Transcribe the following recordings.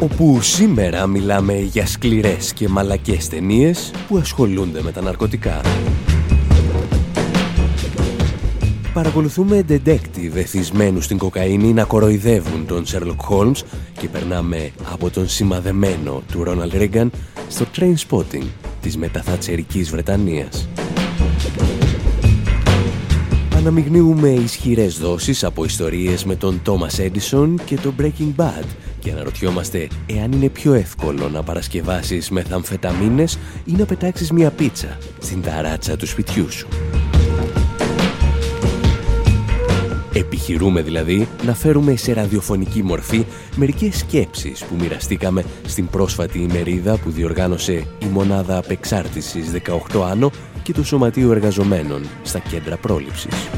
Όπου σήμερα μιλάμε για σκληρές και μαλακές ταινίες που ασχολούνται με τα ναρκωτικά. Παρακολουθούμε detective εθισμένους στην κοκαίνη να κοροϊδεύουν τον Sherlock Holmes και περνάμε από τον σημαδεμένο του Ronald Reagan στο train spotting της μεταθατσερικής Βρετανίας. Αναμειγνύουμε ισχυρές δόσεις από ιστορίες με τον Thomas Edison και το Breaking Bad και αναρωτιόμαστε εάν είναι πιο εύκολο να παρασκευάσεις μεθαμφεταμίνες ή να πετάξεις μια πίτσα στην ταράτσα του σπιτιού σου. Επιχειρούμε δηλαδή να φέρουμε σε ραδιοφωνική μορφή μερικές σκέψεις που μοιραστήκαμε στην πρόσφατη ημερίδα που διοργάνωσε η Μονάδα Απεξάρτησης 18 Άνω και το Σωματείο Εργαζομένων στα Κέντρα Πρόληψης.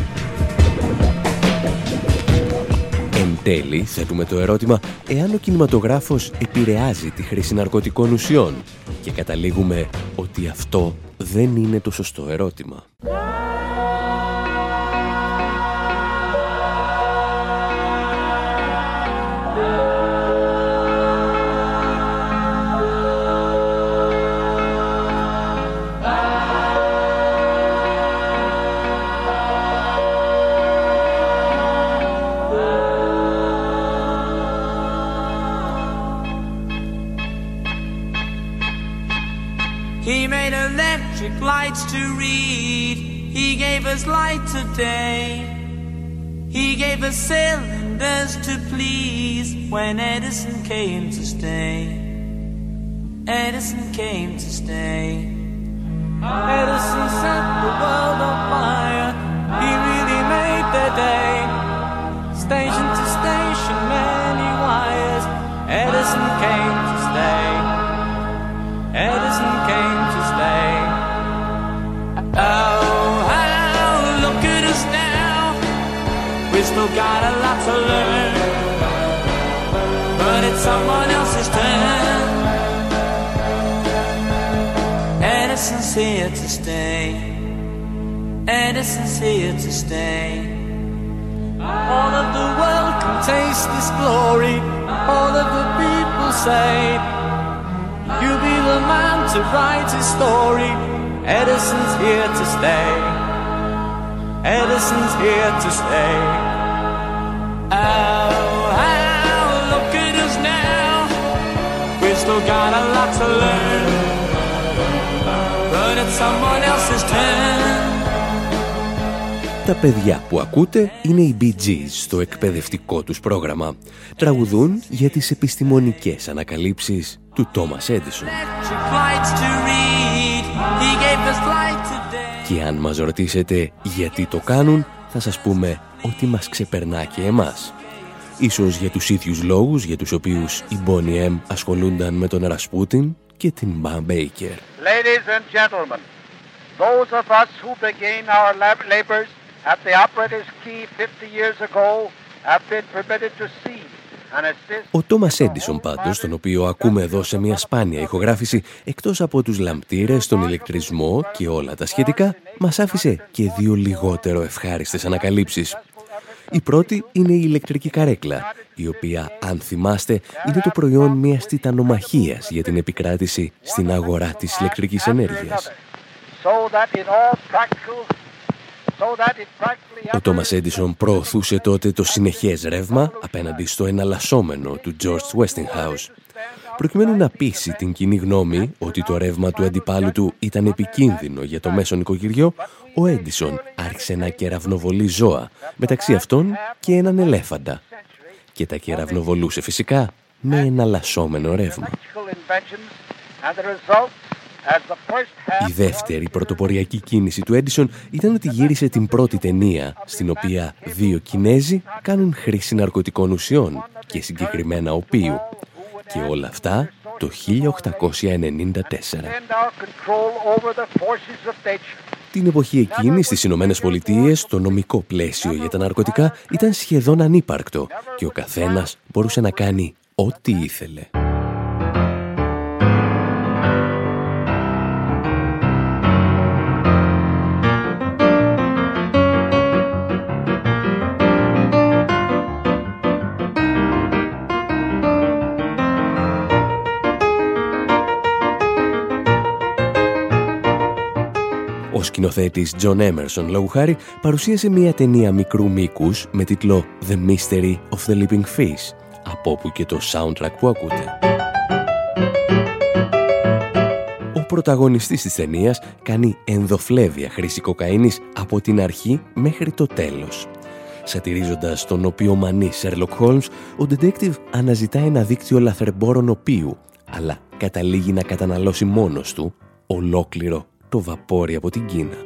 Εν τέλει, θέτουμε το ερώτημα εάν ο κινηματογράφος επηρεάζει τη χρήση ναρκωτικών ουσιών; Και καταλήγουμε ότι αυτό δεν είναι το σωστό ερώτημα. Came to stay. Edison came to stay. Edison set the world on fire. He really made the day. Station to station, many wires. Edison came to stay. Edison came to stay. Oh. Oh look at us now. We still got a Here to stay. Edison's here to stay. All of the world can taste this glory. All of the people say, You'll be the man to write his story. Edison's here to stay. Edison's here to stay. Τα παιδιά που ακούτε είναι οι Bee Gees στο εκπαιδευτικό τους πρόγραμμα. Τραγουδούν για τις επιστημονικές ανακαλύψεις του Thomas Edison. Και αν μας ρωτήσετε γιατί το κάνουν, θα σας πούμε ότι μας ξεπερνά και εμάς. Ίσως για τους ίδιους λόγους για τους οποίους οι Bonnie M ασχολούνταν με τον Ρασπούτιν και την Μπαμ Baker. Ladies and gentlemen, those of us who began our labors at the operator's key 50 years ago have been permitted to see ο Τόμας Έντισον πάντως, τον οποίο ακούμε εδώ σε μια σπάνια ηχογράφηση, εκτός από τους λαμπτήρες, τον ηλεκτρισμό και όλα τα σχετικά, μας άφησε και δύο λιγότερο ευχάριστες ανακαλύψεις. Η πρώτη είναι η ηλεκτρική καρέκλα, η οποία, αν θυμάστε, είναι το προϊόν μιας τιτανομαχίας για την επικράτηση στην αγορά της ηλεκτρικής ενέργειας. Ο Τόμας Έντισον προωθούσε τότε το συνεχές ρεύμα απέναντι στο εναλλασσόμενο του George Westinghouse Προκειμένου να πείσει την κοινή γνώμη ότι το ρεύμα του αντιπάλου του ήταν επικίνδυνο για το μέσο νοικοκυριό, ο Έντισον άρχισε να κεραυνοβολεί ζώα, μεταξύ αυτών και έναν ελέφαντα. Και τα κεραυνοβολούσε φυσικά με εναλλασσόμενο ρεύμα. Η δεύτερη πρωτοποριακή κίνηση του Έντισον ήταν ότι γύρισε την πρώτη ταινία, στην οποία δύο Κινέζοι κάνουν χρήση ναρκωτικών ουσιών και συγκεκριμένα οπίου. Και όλα αυτά το 1894. Την εποχή εκείνη στις Ηνωμένες Πολιτείες το νομικό πλαίσιο για τα ναρκωτικά ήταν σχεδόν ανύπαρκτο και ο καθένας μπορούσε να κάνει ό,τι ήθελε. Ο σκηνοθέτης John Emerson, λόγου χάρη, παρουσίασε μια ταινία μικρού μήκους με τίτλο «The Mystery of the Living Fish», από όπου και το soundtrack που ακούτε. Ο πρωταγωνιστής της ταινίας κάνει ενδοφλέβια χρήση κοκαίνης από την αρχή μέχρι το τέλος. Σατυρίζοντας τον οποίο μανή Sherlock Holmes, ο detective αναζητά ένα δίκτυο λαθρεμπόρων οποίου, αλλά καταλήγει να καταναλώσει μόνος του ολόκληρο το βαπόρι από την Κίνα.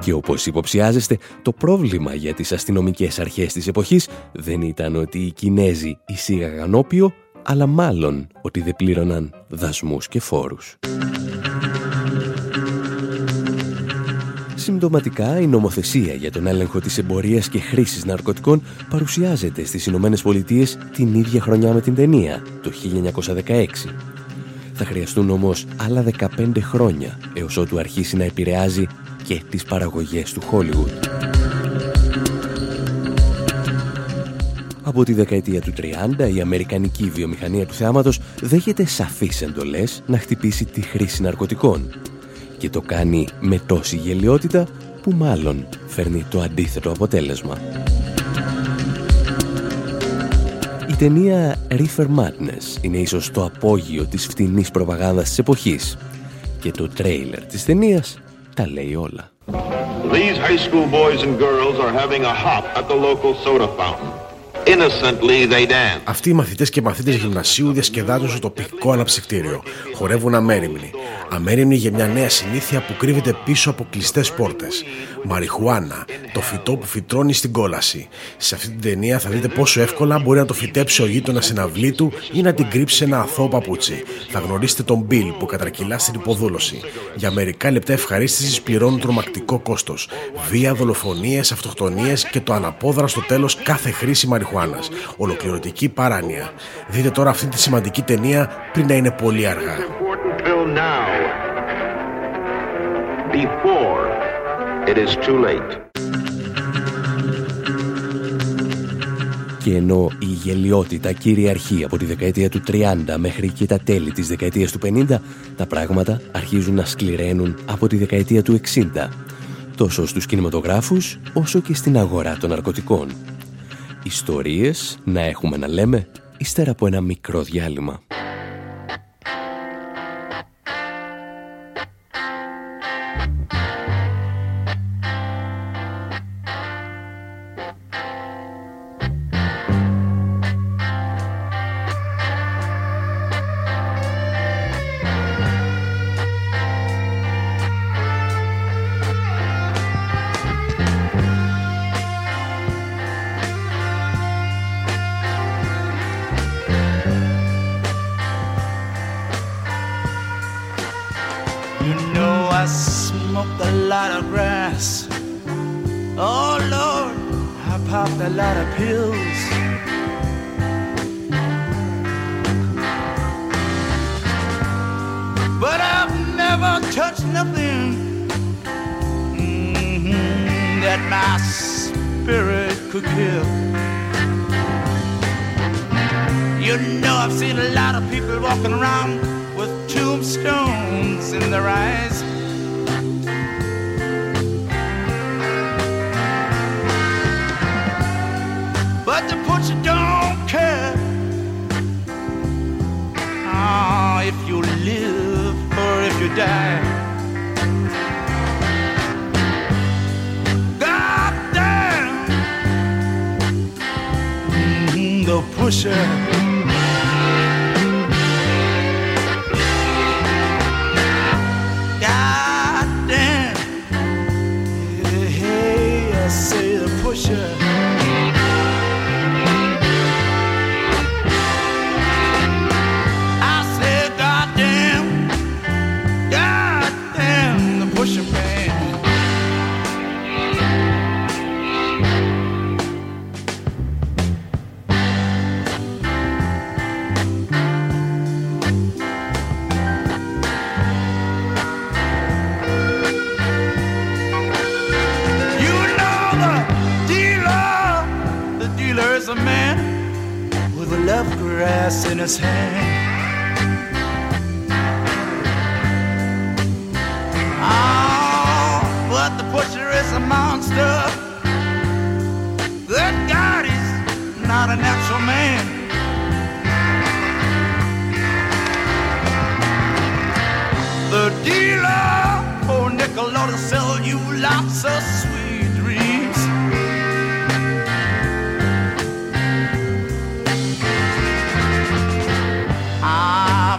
Και όπως υποψιάζεστε, το πρόβλημα για τις αστυνομικές αρχές της εποχής δεν ήταν ότι οι Κινέζοι εισήγαγαν όπιο, αλλά μάλλον ότι δεν πλήρωναν δασμούς και φόρους. Συμπτωματικά, η νομοθεσία για τον έλεγχο της εμπορίας και χρήσης ναρκωτικών παρουσιάζεται στις Ηνωμένες Πολιτείες την ίδια χρονιά με την ταινία, το 1916 θα χρειαστούν όμως άλλα 15 χρόνια έως ότου αρχίσει να επηρεάζει και τις παραγωγές του Hollywood. Από τη δεκαετία του 30 η Αμερικανική βιομηχανία του θεάματος δέχεται σαφείς εντολές να χτυπήσει τη χρήση ναρκωτικών και το κάνει με τόση γελιότητα που μάλλον φέρνει το αντίθετο αποτέλεσμα. Ταινία Reefer Madness είναι ίσως το απόγειο της φτηνής προπαγάνδας της εποχής και το τρέιλερ της ταινίας τα λέει όλα. These high school boys and girls are having a hop at the local soda fountain. Αυτοί οι μαθητές και μαθήτε γυμνασίου διασκεδάζουν στο τοπικό αναψυκτήριο. Χορεύουν αμέριμνοι. Αμέριμνοι για μια νέα συνήθεια που κρύβεται πίσω από κλειστές πόρτες. Μαριχουάνα, το φυτό που φυτρώνει στην κόλαση. Σε αυτή την ταινία θα δείτε πόσο εύκολα μπορεί να το φυτέψει ο γείτονα στην αυλή του ή να την κρύψει σε ένα αθώο παπούτσι. Θα γνωρίσετε τον Μπιλ που κατρακυλά στην υποδούλωση. Για μερικά λεπτά ευχαρίστησης πληρώνουν τρομακτικό κόστος. Βία, δολοφονίες, αυτοκτονίες και το αναπόδραστο τέλος κάθε χρήση μαριχουάνας. Ολοκληρωτική παράνοια. Δείτε τώρα αυτή τη σημαντική ταινία πριν να είναι πολύ αργά. Και ενώ η γελιότητα κυριαρχεί από τη δεκαετία του 30 μέχρι και τα τέλη της δεκαετίας του 50, τα πράγματα αρχίζουν να σκληραίνουν από τη δεκαετία του 60, τόσο στους κινηματογράφους όσο και στην αγορά των ναρκωτικών ιστορίες να έχουμε να λέμε ύστερα από ένα μικρό διάλειμμα. die. God damn, mm -hmm, the pusher.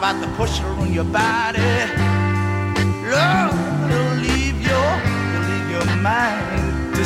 About the pusher on your body. Love, it'll leave your, it'll leave your mind to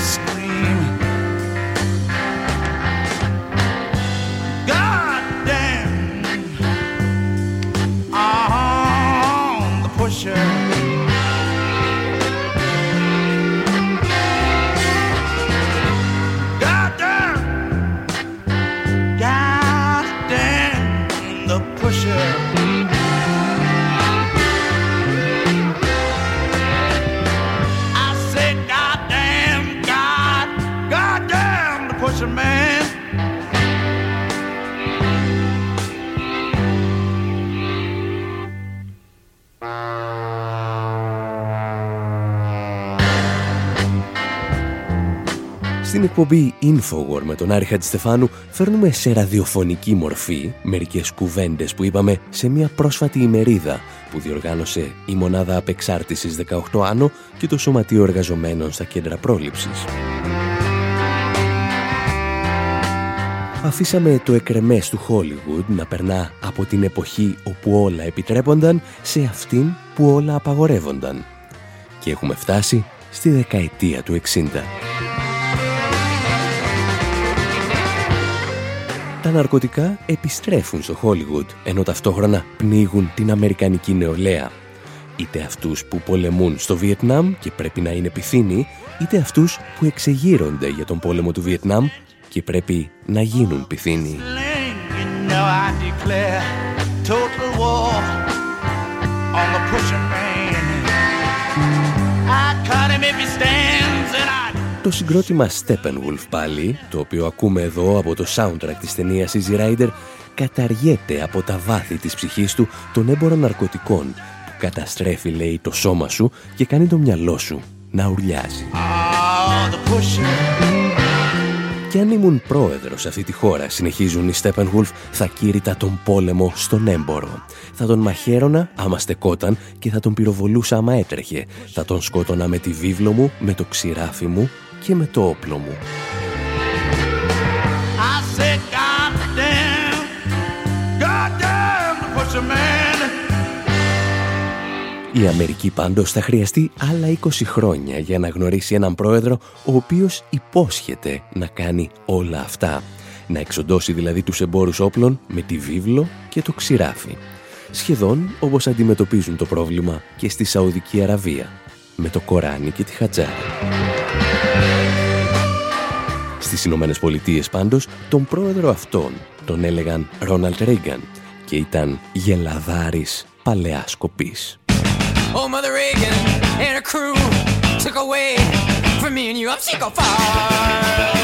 εκπομπή Infowar με τον Άρη Χατζηστεφάνου φέρνουμε σε ραδιοφωνική μορφή μερικές κουβέντες που είπαμε σε μια πρόσφατη ημερίδα που διοργάνωσε η Μονάδα Απεξάρτησης 18 Άνω και το Σωματείο Εργαζομένων στα Κέντρα Πρόληψης. Αφήσαμε το εκρεμές του Hollywood να περνά από την εποχή όπου όλα επιτρέπονταν σε αυτήν που όλα απαγορεύονταν. Και έχουμε φτάσει στη δεκαετία του 60. Τα ναρκωτικά επιστρέφουν στο Hollywood, ενώ ταυτόχρονα πνίγουν την Αμερικανική νεολαία. Είτε αυτούς που πολεμούν στο Βιετνάμ και πρέπει να είναι πυθύνοι, είτε αυτούς που εξεγείρονται για τον πόλεμο του Βιετνάμ και πρέπει να γίνουν πυθύνοι. Sling, you know I declare total war on the pusher man. Το συγκρότημα Steppenwolf πάλι, το οποίο ακούμε εδώ από το soundtrack της ταινίας Easy Rider, καταργέται από τα βάθη της ψυχής του τον έμπορο ναρκωτικών που καταστρέφει, λέει, το σώμα σου και κάνει το μυαλό σου να ουρλιάζει. Oh, the pusher. Κι αν ήμουν πρόεδρος σε αυτή τη χώρα, συνεχίζουν οι Steppenwolf, θα κήρυτα τον πόλεμο στον έμπορο. Θα τον μαχαίρωνα άμα στεκόταν και θα τον πυροβολούσα άμα έτρεχε. Θα τον σκότωνα με τη βίβλο μου, με το ξηράφι μου και με το όπλο μου. I said, God damn, God damn the pusher man. Η Αμερική πάντως θα χρειαστεί άλλα 20 χρόνια για να γνωρίσει έναν πρόεδρο ο οποίος υπόσχεται να κάνει όλα αυτά. Να εξοντώσει δηλαδή τους εμπόρους όπλων με τη βίβλο και το ξηράφι. Σχεδόν όπως αντιμετωπίζουν το πρόβλημα και στη Σαουδική Αραβία, με το Κοράνι και τη Χατζάρα. Στις Ηνωμένες Πολιτείες πάντως, τον πρόεδρο αυτόν τον έλεγαν Ρόναλτ Ρίγκαν και ήταν γελαδάρης παλαιάς σκοπής. Oh, Mother Reagan and her crew took away from me and you. I'm she go far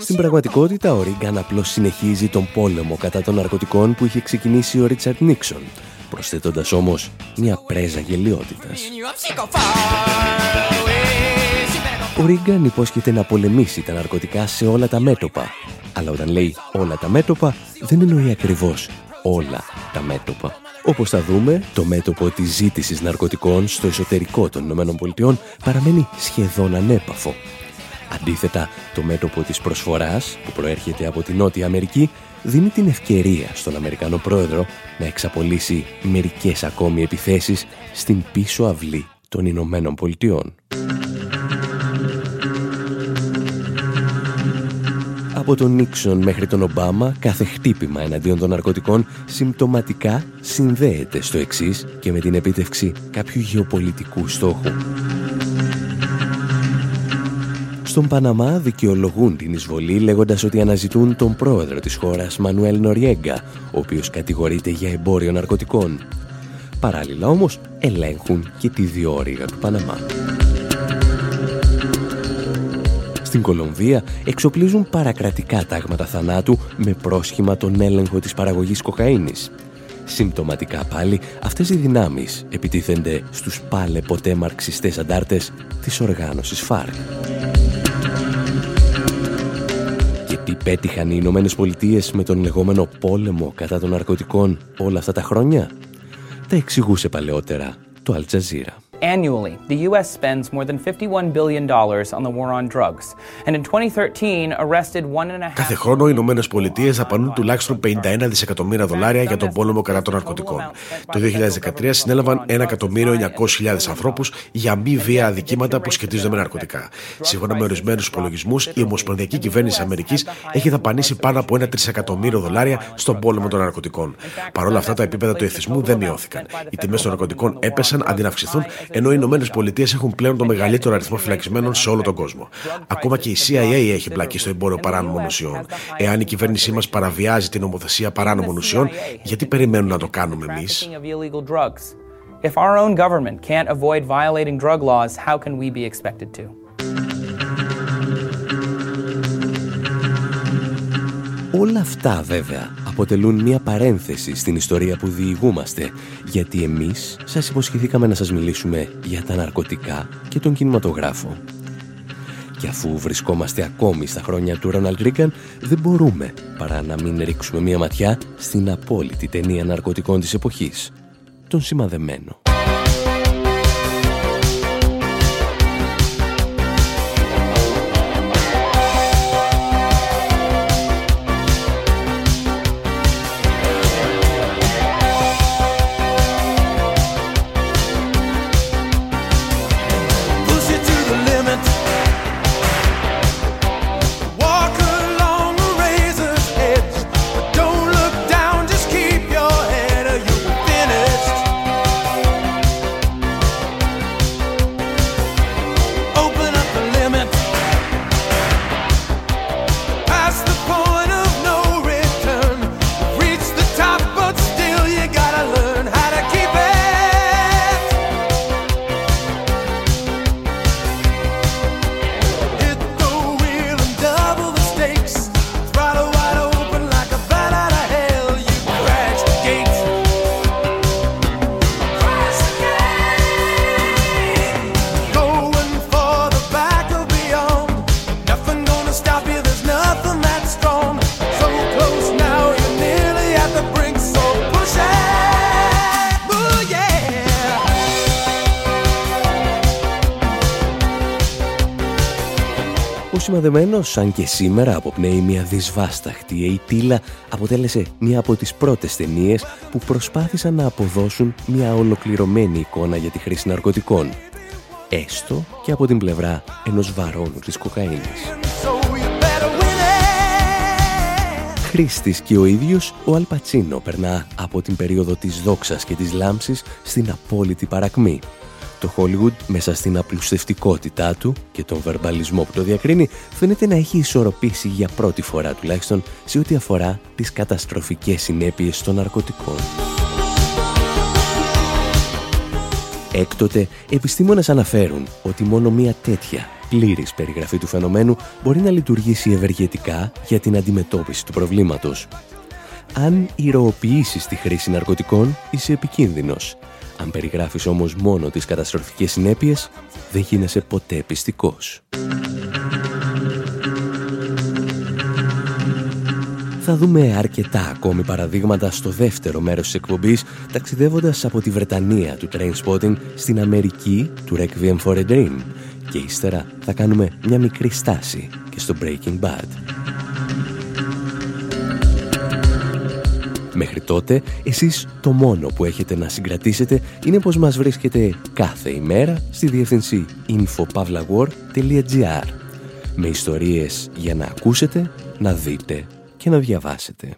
Στην πραγματικότητα, ο Ρίγκαν απλώς συνεχίζει τον πόλεμο κατά των ναρκωτικών που είχε ξεκινήσει ο Ρίτσαρτ Νίξον, προσθέτοντας όμως μια πρέζα γελιότητας. and you. I'm she go far away. She better go Ο Ρίγκαν υπόσχεται να πολεμήσει τα ναρκωτικά σε όλα τα μέτωπα. Αλλά όταν λέει όλα τα μέτωπα, δεν εννοεί ακριβώς όλα τα μέτωπα. Όπως θα δούμε, το μέτωπο της ζήτησης ναρκωτικών στο εσωτερικό των ΗΠΑ παραμένει σχεδόν ανέπαφο. Αντίθετα, το μέτωπο της προσφοράς, που προέρχεται από τη Νότια Αμερική, δίνει την ευκαιρία στον Αμερικανό πρόεδρο να εξαπολύσει μερικές ακόμη επιθέσεις στην πίσω αυλή των Ηνωμένων Πολιτειών. Από τον Νίξον μέχρι τον Ομπάμα, κάθε χτύπημα εναντίον των ναρκωτικών συμπτωματικά συνδέεται στο εξής και με την επίτευξη κάποιου γεωπολιτικού στόχου. Στον Παναμά δικαιολογούν την εισβολή λέγοντας ότι αναζητούν τον πρόεδρο της χώρας Μανουέλ Νοριέγκα, ο οποίος κατηγορείται για εμπόριο ναρκωτικών. Παράλληλα όμως ελέγχουν και τη διόρυγα του Παναμά. Στην Κολομβία εξοπλίζουν παρακρατικά τάγματα θανάτου με πρόσχημα τον έλεγχο της παραγωγής κοκαίνης. Συμπτωματικά πάλι αυτές οι δυνάμεις επιτίθενται στους πάλε ποτέ μαρξιστές αντάρτες της οργάνωσης ΦΑΡΚ. Και τι πέτυχαν οι Ηνωμένες Πολιτείες με τον λεγόμενο πόλεμο κατά των ναρκωτικών όλα αυτά τα χρόνια; Τα εξηγούσε παλαιότερα το Αλτζαζίρα. Annually, the U.S. spends more than $51 billion on the war on drugs. And in 2013, arrested one and a half... Κάθε χρόνο οι Ηνωμένες Πολιτείες δαπανούν τουλάχιστον 51 δισεκατομμύρια δολάρια για τον πόλεμο κατά των ναρκωτικών. Το 2013 συνέλαβαν 1.900.000 ανθρώπους για μη βία αδικήματα που σχετίζονται με ναρκωτικά. Σύμφωνα με ορισμένους υπολογισμούς, η Ομοσπονδιακή Κυβέρνηση Αμερικής έχει δαπανίσει πάνω από ένα τρισεκατομμύριο δολάρια στον πόλεμο των ναρκωτικών. Παρ' όλα αυτά, τα επίπεδα του εθισμού δεν μειώθηκαν. Οι τιμές των ναρκωτικών έπεσαν αντί να αυξηθούν ενώ οι Ηνωμένες Πολιτείες έχουν πλέον το μεγαλύτερο αριθμό φυλακισμένων σε όλο τον κόσμο. Ακόμα και η CIA έχει μπλακεί στο εμπόριο παράνομων ουσιών. Εάν η κυβέρνησή μας παραβιάζει την νομοθεσία παράνομων ουσιών, γιατί περιμένουν να το κάνουμε εμείς; If our own government can't avoid violating drug laws, how can we be expected to? Όλα αυτά βέβαια αποτελούν μια παρένθεση στην ιστορία που διηγούμαστε γιατί εμείς σας υποσχεθήκαμε να σας μιλήσουμε για τα ναρκωτικά και τον κινηματογράφο. Και αφού βρισκόμαστε ακόμη στα χρόνια του Ρόναλντ Ρίγκαν, δεν μπορούμε παρά να μην ρίξουμε μια ματιά στην απόλυτη ταινία ναρκωτικών της εποχής, τον σημαδεμένο. Σημαδεμένος, αν και σήμερα αποπνέει μια δυσβάσταχτη ειτήλα, αποτέλεσε μια από τις πρώτες ταινίες που προσπάθησαν να αποδώσουν μια ολοκληρωμένη εικόνα για τη χρήση ναρκωτικών. Έστω και από την πλευρά ενός βαρόνου της κοκαίνης. Χρήστης και ο ίδιος, ο Αλπατσίνο περνά από την περίοδο της δόξας και της λάμψης στην απόλυτη παρακμή το Hollywood μέσα στην απλουστευτικότητά του και τον βερμπαλισμό που το διακρίνει φαίνεται να έχει ισορροπήσει για πρώτη φορά τουλάχιστον σε ό,τι αφορά τις καταστροφικές συνέπειες των ναρκωτικών. Έκτοτε, επιστήμονες αναφέρουν ότι μόνο μία τέτοια πλήρης περιγραφή του φαινομένου μπορεί να λειτουργήσει ευεργετικά για την αντιμετώπιση του προβλήματος. Αν ηρωοποιήσεις τη χρήση ναρκωτικών, είσαι επικίνδυνος αν περιγράφεις όμως μόνο τις καταστροφικές συνέπειες, δεν γίνεσαι ποτέ πιστικός. Θα θα δούμε αρκετά ακόμη παραδείγματα στο δεύτερο μέρος της εκπομπής, ταξιδεύοντας από τη Βρετανία του Trainspotting στην Αμερική του Requiem for a Dream. Και ύστερα θα κάνουμε μια μικρή στάση και στο Breaking Bad. Μέχρι τότε, εσείς το μόνο που έχετε να συγκρατήσετε είναι πως μας βρίσκετε κάθε ημέρα στη διεύθυνση infopavlagor.gr με ιστορίες για να ακούσετε, να δείτε και να διαβάσετε.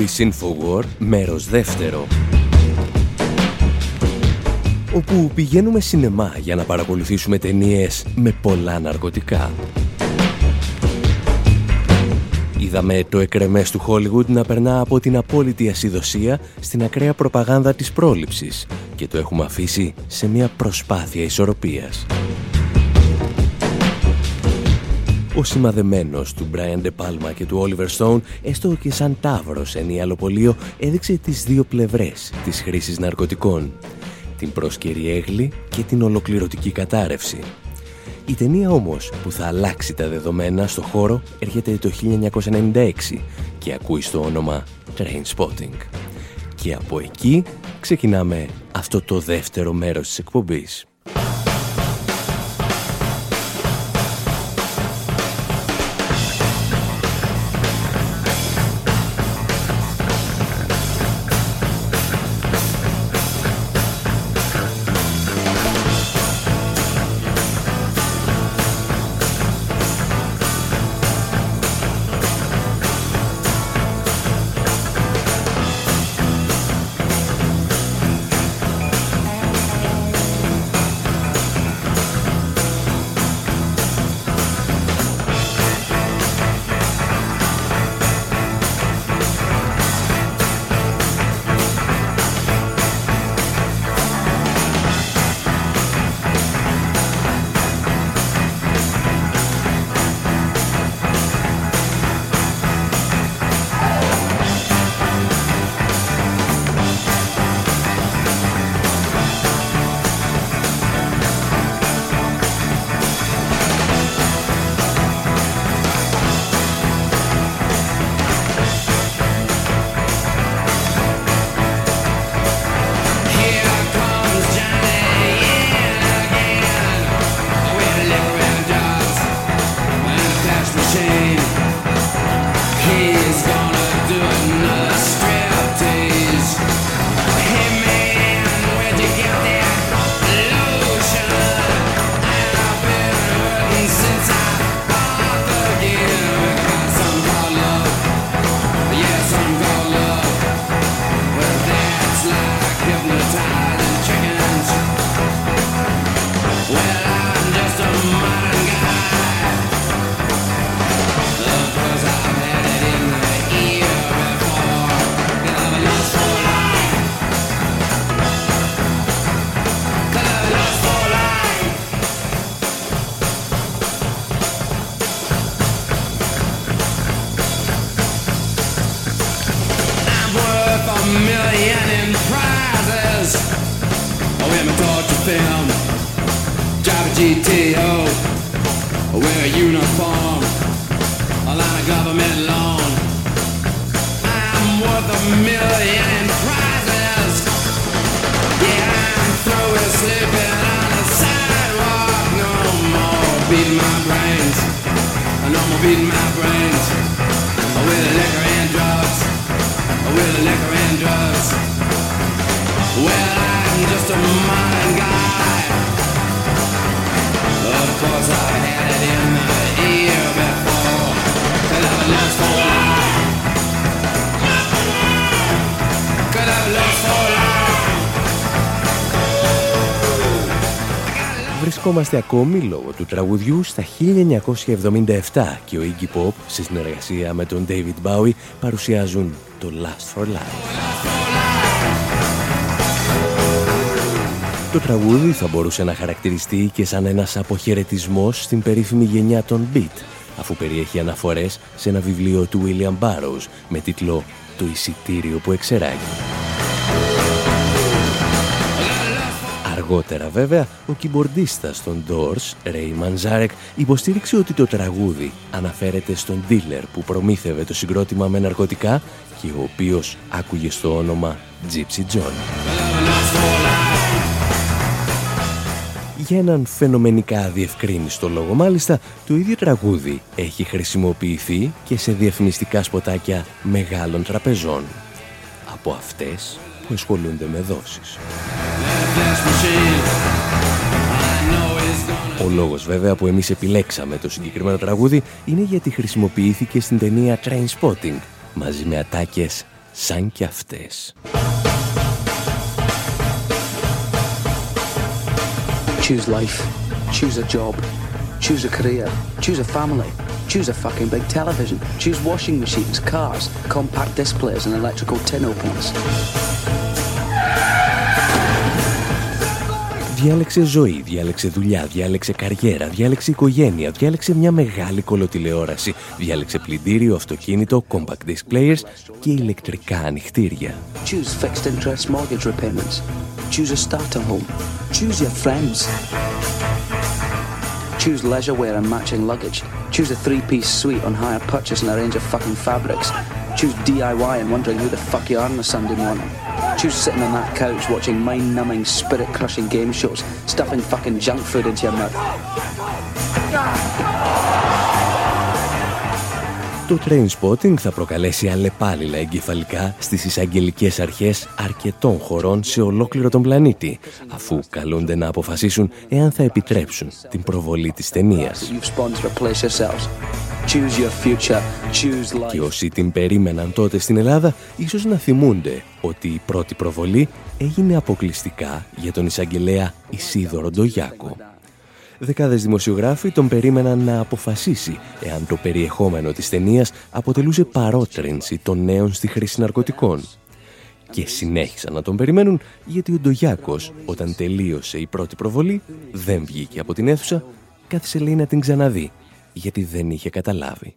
Εκπομπή Infowar, μέρος δεύτερο. Όπου πηγαίνουμε σινεμά για να παρακολουθήσουμε ταινίες με πολλά ναρκωτικά. Η Είδαμε το εκρεμές του Hollywood να περνά από την απόλυτη ασυδοσία στην ακραία προπαγάνδα της πρόληψης και το έχουμε αφήσει σε μια προσπάθεια ισορροπίας. Ο σημαδεμένος του Brian De Palma και του Oliver Stone, έστω και σαν τάβρος εν ιαλοπολείο, έδειξε τις δύο πλευρές της χρήσης ναρκωτικών. Την πρόσκαιρη έγλη και την ολοκληρωτική κατάρρευση. Η ταινία όμως που θα αλλάξει τα δεδομένα στο χώρο έρχεται το 1996 και ακούει στο όνομα Trainspotting. Και από εκεί ξεκινάμε αυτό το δεύτερο μέρος της εκπομπής. Βρισκόμαστε ακόμη λόγω του τραγουδιού στα 1977 και ο Iggy Pop σε συνεργασία με τον David Bowie παρουσιάζουν το Last for Life. Το τραγούδι θα μπορούσε να χαρακτηριστεί και σαν ένας αποχαιρετισμός στην περίφημη γενιά των Beat, αφού περιέχει αναφορές σε ένα βιβλίο του William Burroughs με τίτλο «Το εισιτήριο που εξεράγει». Αργότερα βέβαια, ο κυμπορντίστας των Doors, Ray Manzarek, υποστήριξε ότι το τραγούδι αναφέρεται στον dealer που προμήθευε το συγκρότημα με ναρκωτικά και ο οποίος άκουγε στο όνομα Gypsy John. Για έναν φαινομενικά διευκρίνιστο λόγο μάλιστα, το ίδιο τραγούδι έχει χρησιμοποιηθεί και σε διαφημιστικά σποτάκια μεγάλων τραπεζών. Από αυτές που ασχολούνται με δόσεις. Ο λόγος βέβαια που εμείς επιλέξαμε το συγκεκριμένο τραγούδι είναι γιατί χρησιμοποιήθηκε στην ταινία Trainspotting μαζί με ατάκες σαν κι αυτές. Choose life. Choose a job. Choose a career. Choose a family. Choose a fucking big television. Choose washing machines, cars, compact displays, and electrical tin openers. Διάλεξε ζωή, διάλεξε δουλειά, διάλεξε καριέρα, διάλεξε οικογένεια, διάλεξε μια μεγάλη κολοτηλεόραση, διάλεξε πλυντήριο, αυτοκίνητο, compact disc players και ηλεκτρικά ανοιχτήρια. Choose fixed interest mortgage repayments. Choose a starter home. Choose your friends. Choose leisure wear and matching luggage. Choose a three-piece suite on hire purchase and a range of fucking fabrics. Choose DIY and wondering who the fuck you are on a Sunday morning. Choose sitting on that couch watching mind-numbing, spirit-crushing game shows, stuffing fucking junk food into your mouth. Το train spotting θα προκαλέσει αλλεπάλληλα εγκεφαλικά στις εισαγγελικές αρχές αρκετών χωρών σε ολόκληρο τον πλανήτη, αφού καλούνται να αποφασίσουν εάν θα επιτρέψουν την προβολή της ταινίας. You've spawned to replace yourselves. Choose your future. Choose life. Και όσοι την περίμεναν τότε στην Ελλάδα, ίσως να θυμούνται ότι η πρώτη προβολή έγινε αποκλειστικά για τον εισαγγελέα Ισίδωρο Ντογιάκο. Δεκάδες δημοσιογράφοι τον περίμεναν να αποφασίσει εάν το περιεχόμενο της ταινίας αποτελούσε παρότρινση των νέων στη χρήση ναρκωτικών. Και συνέχισαν να τον περιμένουν γιατί ο Ντογιάκος όταν τελείωσε η πρώτη προβολή δεν βγήκε από την αίθουσα, κάθισε λέει να την ξαναδεί γιατί δεν είχε καταλάβει.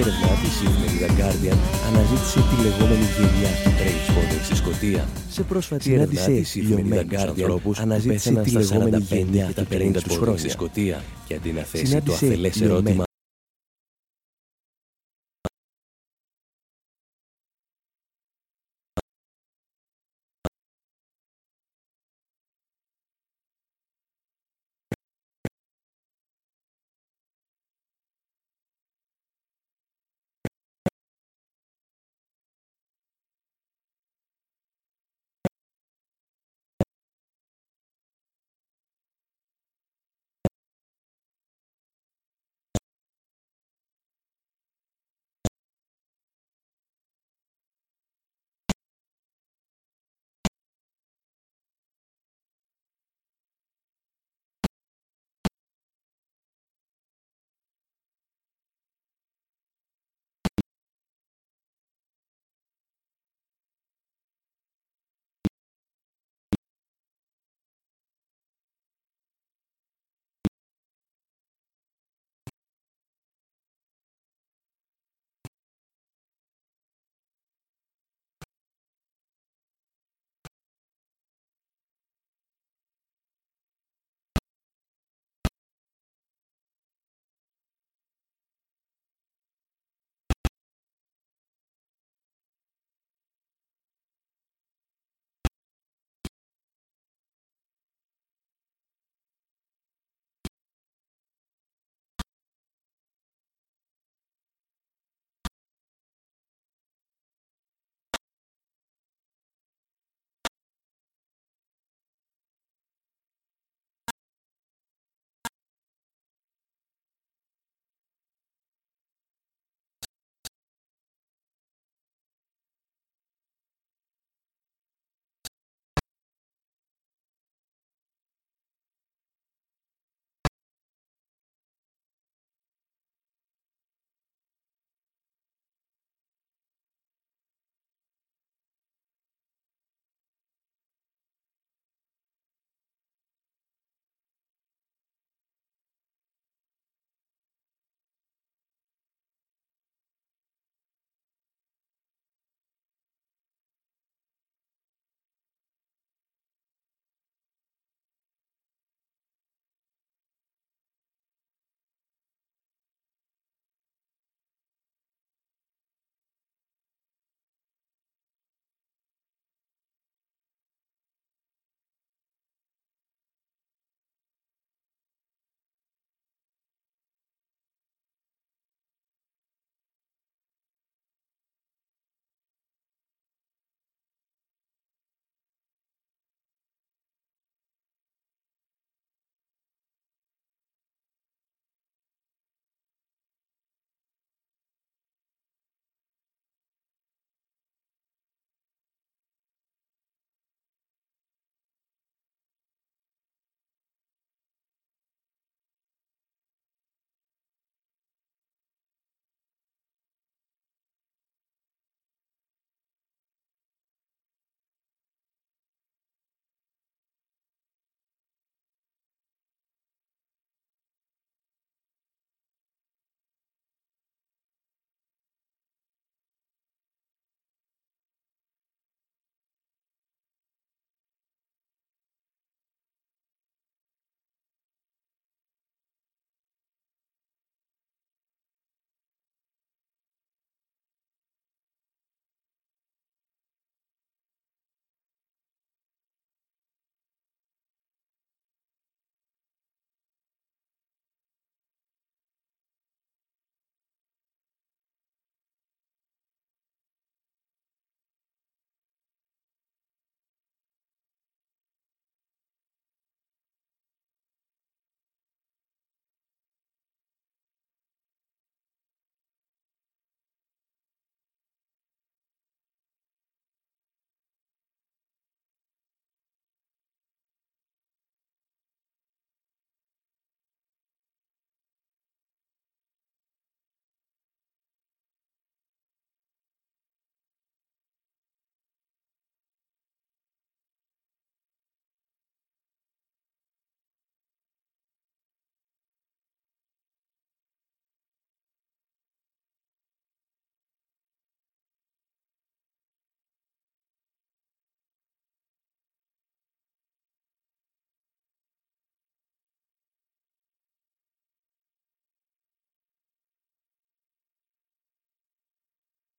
Έρευνά της η εφημερίδα Guardian αναζήτησε τη λεγόμενη γενιά του Trainspotting στη Σκωτία. Σε πρόσφατη έρευνα της η εφημερίδα Guardian αναζήτησε τη λεγόμενη γενιά του 50 τους χρόνια στη Σκωτία και αντί να θέσει το Συνάντησε αφελές η ΟΜΕ ερώτημα